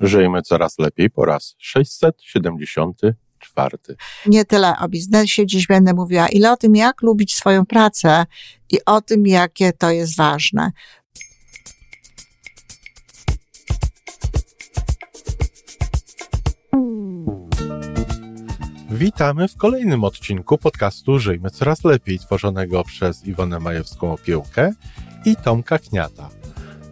Żyjmy coraz lepiej po raz 674. Nie tyle o biznesie dziś będę mówiła, ile o tym, jak lubić swoją pracę i o tym, jakie to jest ważne. Witamy w kolejnym odcinku podcastu Żyjmy Coraz Lepiej, tworzonego przez Iwonę Majewską Opiełkę i Tomka Kniata.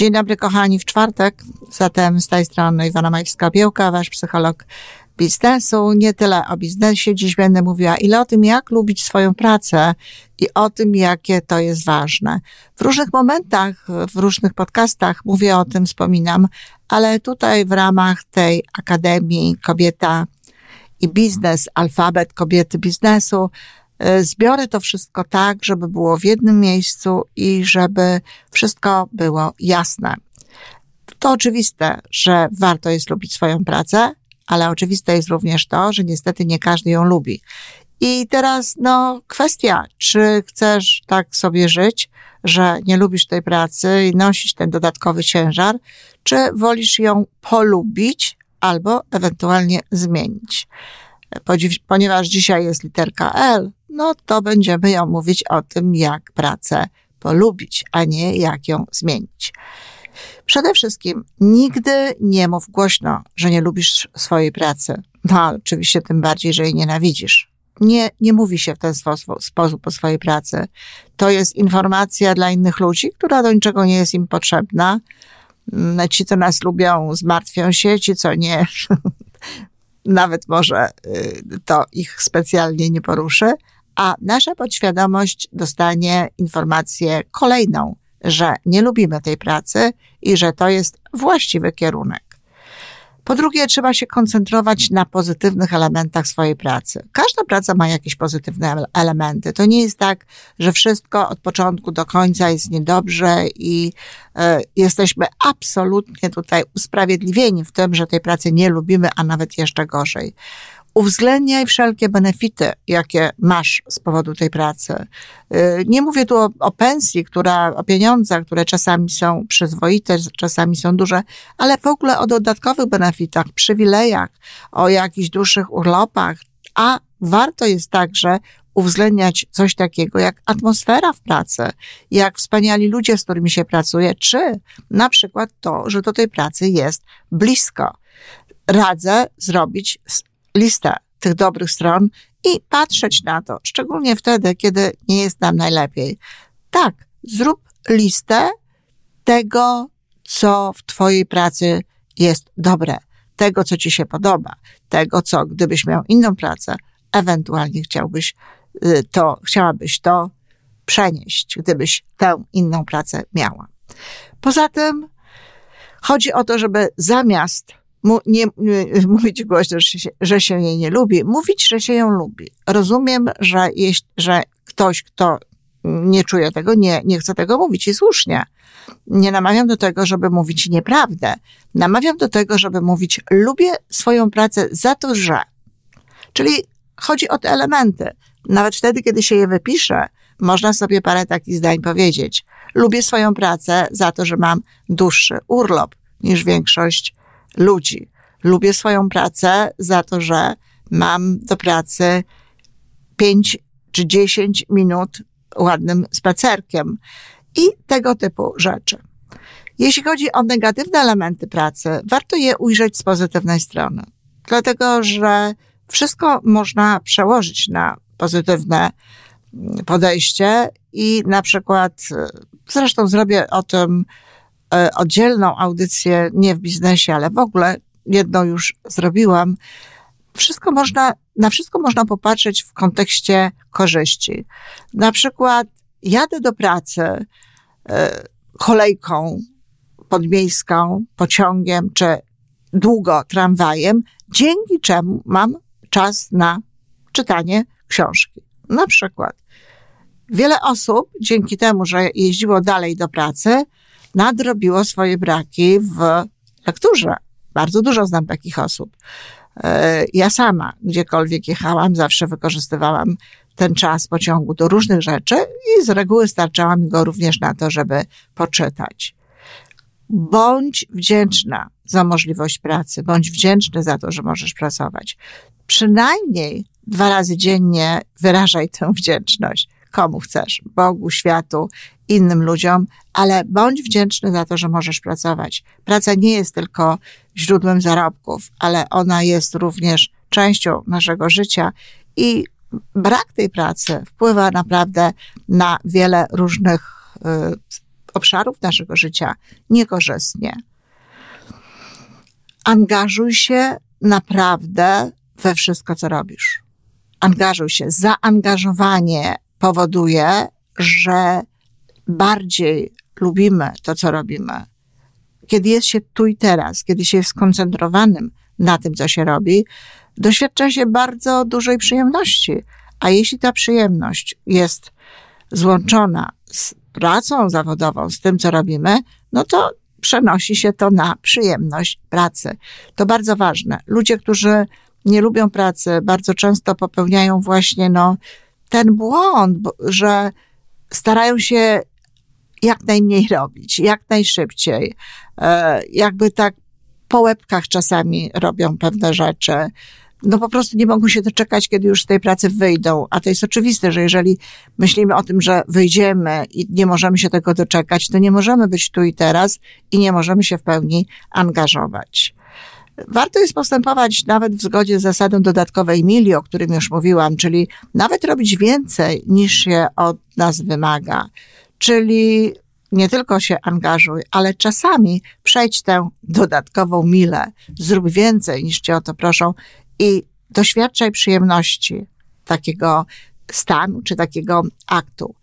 Dzień dobry kochani, w czwartek, zatem z tej strony Iwana Majewska-Biełka, wasz psycholog biznesu. Nie tyle o biznesie dziś będę mówiła, ile o tym, jak lubić swoją pracę i o tym, jakie to jest ważne. W różnych momentach, w różnych podcastach mówię o tym, wspominam, ale tutaj w ramach tej Akademii Kobieta i Biznes, alfabet kobiety biznesu, zbiorę to wszystko tak, żeby było w jednym miejscu i żeby wszystko było jasne. To oczywiste, że warto jest lubić swoją pracę, ale oczywiste jest również to, że niestety nie każdy ją lubi. I teraz, no, kwestia, czy chcesz tak sobie żyć, że nie lubisz tej pracy i nosić ten dodatkowy ciężar, czy wolisz ją polubić albo ewentualnie zmienić. Ponieważ dzisiaj jest literka L, no to będziemy ją mówić o tym, jak pracę polubić, a nie jak ją zmienić. Przede wszystkim nigdy nie mów głośno, że nie lubisz swojej pracy. No, oczywiście tym bardziej, że jej nienawidzisz. Nie, nie mówi się w ten sposób, sposób o swojej pracy. To jest informacja dla innych ludzi, która do niczego nie jest im potrzebna. Mm, ci, co nas lubią, zmartwią się, ci, co nie, nawet może y, to ich specjalnie nie poruszy, a nasza podświadomość dostanie informację kolejną, że nie lubimy tej pracy i że to jest właściwy kierunek. Po drugie, trzeba się koncentrować na pozytywnych elementach swojej pracy. Każda praca ma jakieś pozytywne elementy. To nie jest tak, że wszystko od początku do końca jest niedobrze i y, jesteśmy absolutnie tutaj usprawiedliwieni w tym, że tej pracy nie lubimy, a nawet jeszcze gorzej uwzględniaj wszelkie benefity, jakie masz z powodu tej pracy. Y, nie mówię tu o, o, pensji, która, o pieniądzach, które czasami są przyzwoite, czasami są duże, ale w ogóle o dodatkowych benefitach, przywilejach, o jakichś dłuższych urlopach, a warto jest także uwzględniać coś takiego jak atmosfera w pracy, jak wspaniali ludzie, z którymi się pracuje, czy na przykład to, że do tej pracy jest blisko. Radzę zrobić listę tych dobrych stron i patrzeć na to, szczególnie wtedy, kiedy nie jest nam najlepiej. Tak, zrób listę tego, co w Twojej pracy jest dobre, tego, co Ci się podoba, tego, co gdybyś miał inną pracę, ewentualnie chciałbyś y, to, chciałabyś to przenieść, gdybyś tę inną pracę miała. Poza tym chodzi o to, żeby zamiast mu, nie, mówić głośno, że się, że się jej nie lubi, mówić, że się ją lubi. Rozumiem, że, jeś, że ktoś, kto nie czuje tego, nie, nie chce tego mówić i słusznie. Nie namawiam do tego, żeby mówić nieprawdę. Namawiam do tego, żeby mówić lubię swoją pracę za to, że. Czyli chodzi o te elementy. Nawet wtedy, kiedy się je wypisze, można sobie parę takich zdań powiedzieć. Lubię swoją pracę za to, że mam dłuższy urlop niż większość ludzi. Lubię swoją pracę za to, że mam do pracy 5 czy 10 minut ładnym spacerkiem i tego typu rzeczy. Jeśli chodzi o negatywne elementy pracy, warto je ujrzeć z pozytywnej strony, dlatego że wszystko można przełożyć na pozytywne podejście i na przykład, zresztą zrobię o tym E, oddzielną audycję, nie w biznesie, ale w ogóle jedną już zrobiłam. Wszystko można, na wszystko można popatrzeć w kontekście korzyści. Na przykład jadę do pracy e, kolejką podmiejską, pociągiem czy długo tramwajem, dzięki czemu mam czas na czytanie książki. Na przykład, wiele osób dzięki temu, że jeździło dalej do pracy, nadrobiło swoje braki w lekturze. Bardzo dużo znam takich osób. E, ja sama, gdziekolwiek jechałam, zawsze wykorzystywałam ten czas pociągu do różnych rzeczy i z reguły starczała mi go również na to, żeby poczytać. Bądź wdzięczna za możliwość pracy, bądź wdzięczny za to, że możesz pracować. Przynajmniej dwa razy dziennie wyrażaj tę wdzięczność. Komu chcesz? Bogu, światu, innym ludziom, ale bądź wdzięczny za to, że możesz pracować. Praca nie jest tylko źródłem zarobków, ale ona jest również częścią naszego życia i brak tej pracy wpływa naprawdę na wiele różnych y, obszarów naszego życia niekorzystnie. Angażuj się naprawdę we wszystko, co robisz. Angażuj się. Zaangażowanie powoduje, że bardziej lubimy to, co robimy. Kiedy jest się tu i teraz, kiedy się jest skoncentrowanym na tym, co się robi, doświadcza się bardzo dużej przyjemności. A jeśli ta przyjemność jest złączona z pracą zawodową, z tym, co robimy, no to przenosi się to na przyjemność pracy. To bardzo ważne. Ludzie, którzy nie lubią pracy, bardzo często popełniają właśnie no, ten błąd, że starają się jak najmniej robić, jak najszybciej. E, jakby tak po łebkach czasami robią pewne rzeczy. No po prostu nie mogą się doczekać, kiedy już z tej pracy wyjdą. A to jest oczywiste, że jeżeli myślimy o tym, że wyjdziemy i nie możemy się tego doczekać, to nie możemy być tu i teraz i nie możemy się w pełni angażować. Warto jest postępować nawet w zgodzie z zasadą dodatkowej mili, o którym już mówiłam, czyli nawet robić więcej niż się od nas wymaga. Czyli nie tylko się angażuj, ale czasami przejdź tę dodatkową milę, zrób więcej niż cię o to proszą i doświadczaj przyjemności takiego stanu czy takiego aktu.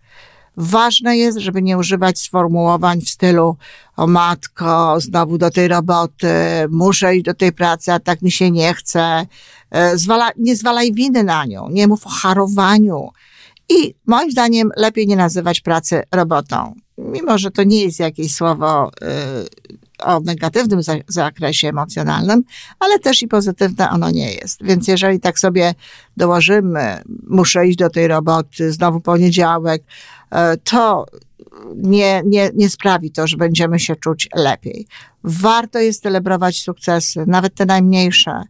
Ważne jest, żeby nie używać sformułowań w stylu o matko, znowu do tej roboty, muszę iść do tej pracy, a tak mi się nie chce. E, zwala, nie zwalaj winy na nią, nie mów o harowaniu. I moim zdaniem lepiej nie nazywać pracy robotą. Mimo, że to nie jest jakieś słowo y, o negatywnym zakresie emocjonalnym, ale też i pozytywne ono nie jest. Więc jeżeli tak sobie dołożymy, muszę iść do tej roboty, znowu poniedziałek, e, to nie, nie, nie sprawi to, że będziemy się czuć lepiej. Warto jest celebrować sukcesy, nawet te najmniejsze.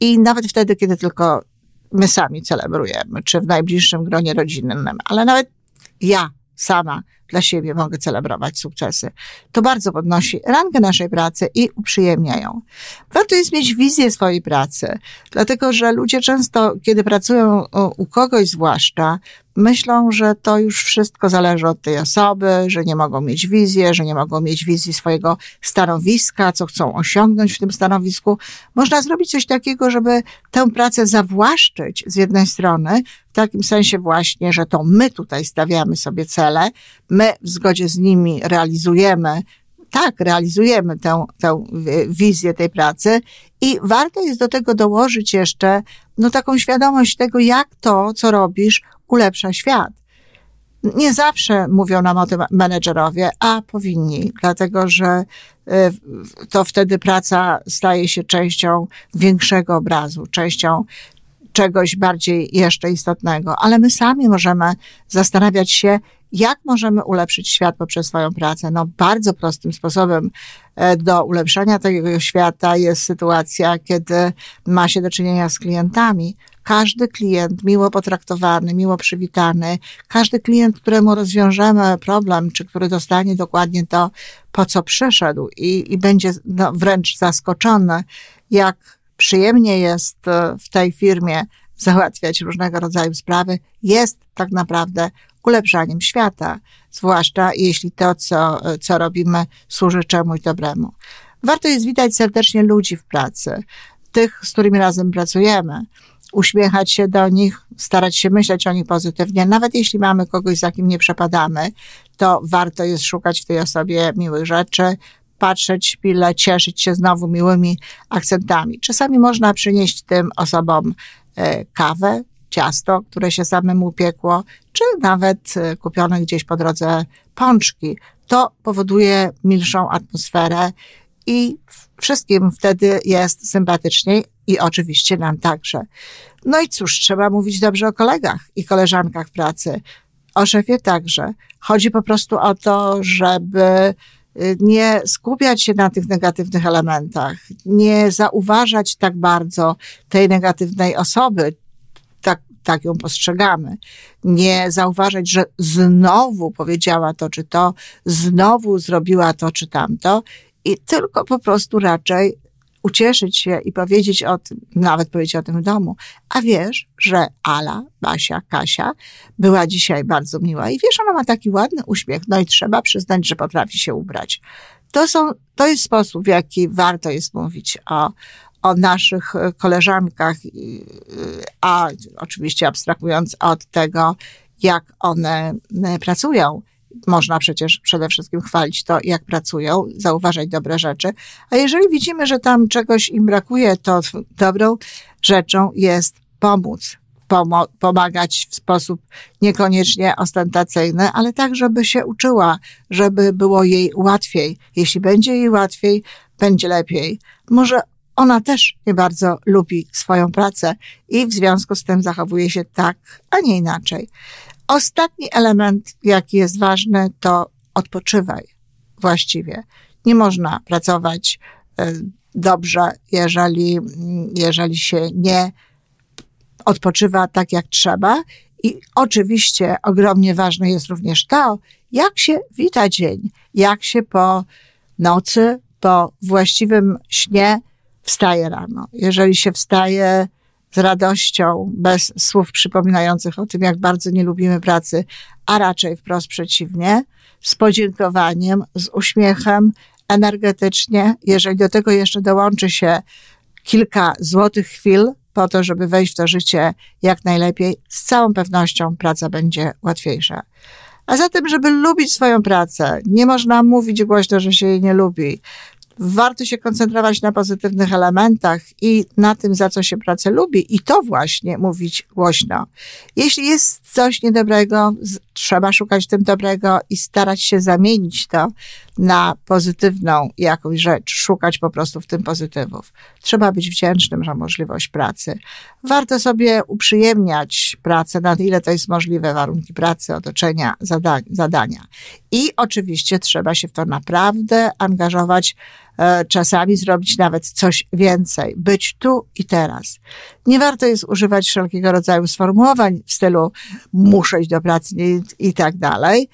I nawet wtedy, kiedy tylko my sami celebrujemy, czy w najbliższym gronie rodzinnym, ale nawet ja sama dla siebie mogę celebrować sukcesy. To bardzo podnosi rangę naszej pracy i uprzyjemnia ją. Warto jest mieć wizję swojej pracy, dlatego że ludzie często, kiedy pracują u kogoś zwłaszcza, myślą, że to już wszystko zależy od tej osoby, że nie mogą mieć wizji, że nie mogą mieć wizji swojego stanowiska, co chcą osiągnąć w tym stanowisku. Można zrobić coś takiego, żeby tę pracę zawłaszczyć z jednej strony, w takim sensie właśnie, że to my tutaj stawiamy sobie cele, my w zgodzie z nimi realizujemy tak, realizujemy tę, tę wizję tej pracy i warto jest do tego dołożyć jeszcze no, taką świadomość tego, jak to, co robisz, ulepsza świat. Nie zawsze mówią nam o tym menedżerowie, a powinni, dlatego że y, to wtedy praca staje się częścią większego obrazu, częścią czegoś bardziej jeszcze istotnego, ale my sami możemy zastanawiać się, jak możemy ulepszyć świat poprzez swoją pracę. No, bardzo prostym sposobem e, do ulepszania tego świata jest sytuacja, kiedy ma się do czynienia z klientami. Każdy klient miło potraktowany, miło przywitany, każdy klient, któremu rozwiążemy problem, czy który dostanie dokładnie to, po co przyszedł i, i będzie no, wręcz zaskoczony, jak przyjemnie jest e, w tej firmie załatwiać różnego rodzaju sprawy, jest tak naprawdę ulepszaniem świata, zwłaszcza jeśli to, co, co robimy, służy czemuś dobremu. Warto jest witać serdecznie ludzi w pracy, tych, z którymi razem pracujemy, uśmiechać się do nich, starać się myśleć o nich pozytywnie. Nawet jeśli mamy kogoś, za kim nie przepadamy, to warto jest szukać w tej osobie miłych rzeczy, patrzeć chwilę, cieszyć się znowu miłymi akcentami. Czasami można przynieść tym osobom e, kawę, ciasto, które się samemu piekło, czy nawet y, kupione gdzieś po drodze pączki. To powoduje milszą atmosferę i wszystkim wtedy jest sympatyczniej i oczywiście nam także. No i cóż, trzeba mówić dobrze o kolegach i koleżankach pracy, o szefie także. Chodzi po prostu o to, żeby y, nie skupiać się na tych negatywnych elementach, nie zauważać tak bardzo tej negatywnej osoby, tak, ją postrzegamy. Nie zauważać, że znowu powiedziała to czy to, znowu zrobiła to czy tamto i tylko po prostu raczej ucieszyć się i powiedzieć o tym, nawet powiedzieć o tym w domu. A wiesz, że Ala, Basia, Kasia była dzisiaj bardzo miła i wiesz, ona ma taki ładny uśmiech, no i trzeba przyznać, że potrafi się ubrać. To są, to jest sposób, w jaki warto jest mówić o, o naszych koleżankach, a oczywiście abstrahując od tego, jak one pracują można przecież przede wszystkim chwalić to, jak pracują, zauważać dobre rzeczy. A jeżeli widzimy, że tam czegoś im brakuje, to dobrą rzeczą jest pomóc. Pomagać w sposób niekoniecznie ostentacyjny, ale tak, żeby się uczyła, żeby było jej łatwiej. Jeśli będzie jej łatwiej, będzie lepiej. Może ona też nie bardzo lubi swoją pracę i w związku z tym zachowuje się tak, a nie inaczej. Ostatni element, jaki jest ważny, to odpoczywaj właściwie. Nie można pracować e, dobrze, jeżeli, jeżeli się nie odpoczywa tak, jak trzeba. I oczywiście ogromnie ważne jest również to, jak się wita dzień, jak się po nocy, po właściwym śnie wstaje rano. Jeżeli się wstaje z radością, bez słów przypominających o tym, jak bardzo nie lubimy pracy, a raczej wprost przeciwnie, z podziękowaniem, z uśmiechem, energetycznie. Jeżeli do tego jeszcze dołączy się kilka złotych chwil po to, żeby wejść w to życie jak najlepiej, z całą pewnością praca będzie łatwiejsza. A zatem, żeby lubić swoją pracę, nie można mówić głośno, że się jej nie lubi warto się koncentrować na pozytywnych elementach i na tym, za co się pracę lubi, i to właśnie mówić głośno. Jeśli jest coś niedobrego, trzeba szukać tym dobrego i starać się zamienić to na pozytywną jakąś rzecz, szukać po prostu w tym pozytywów. Trzeba być wdzięcznym za możliwość pracy. Warto sobie uprzyjemniać pracę, na ile to jest możliwe, warunki pracy, otoczenia, zadania. I oczywiście trzeba się w to naprawdę angażować, czasami zrobić nawet coś więcej, być tu i teraz. Nie warto jest używać wszelkiego rodzaju sformułowań w stylu muszę iść do pracy i tak dalej.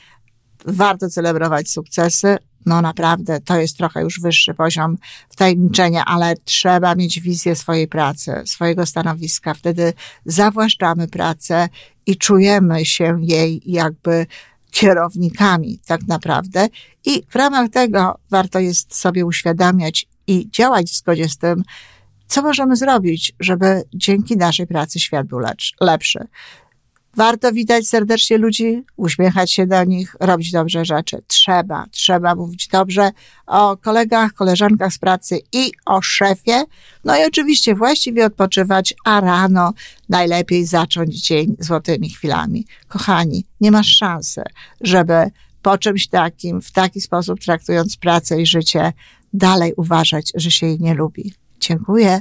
Warto celebrować sukcesy, no naprawdę to jest trochę już wyższy poziom wtajemniczenia, ale trzeba mieć wizję swojej pracy, swojego stanowiska. Wtedy zawłaszczamy pracę i czujemy się jej jakby kierownikami tak naprawdę. I w ramach tego warto jest sobie uświadamiać i działać w zgodzie z tym, co możemy zrobić, żeby dzięki naszej pracy świat był lepszy. Warto witać serdecznie ludzi, uśmiechać się do nich, robić dobrze rzeczy. Trzeba, trzeba mówić dobrze o kolegach, koleżankach z pracy i o szefie. No i oczywiście właściwie odpoczywać, a rano najlepiej zacząć dzień złotymi chwilami. Kochani, nie masz szansy, żeby po czymś takim, w taki sposób traktując pracę i życie, dalej uważać, że się jej nie lubi. Dziękuję.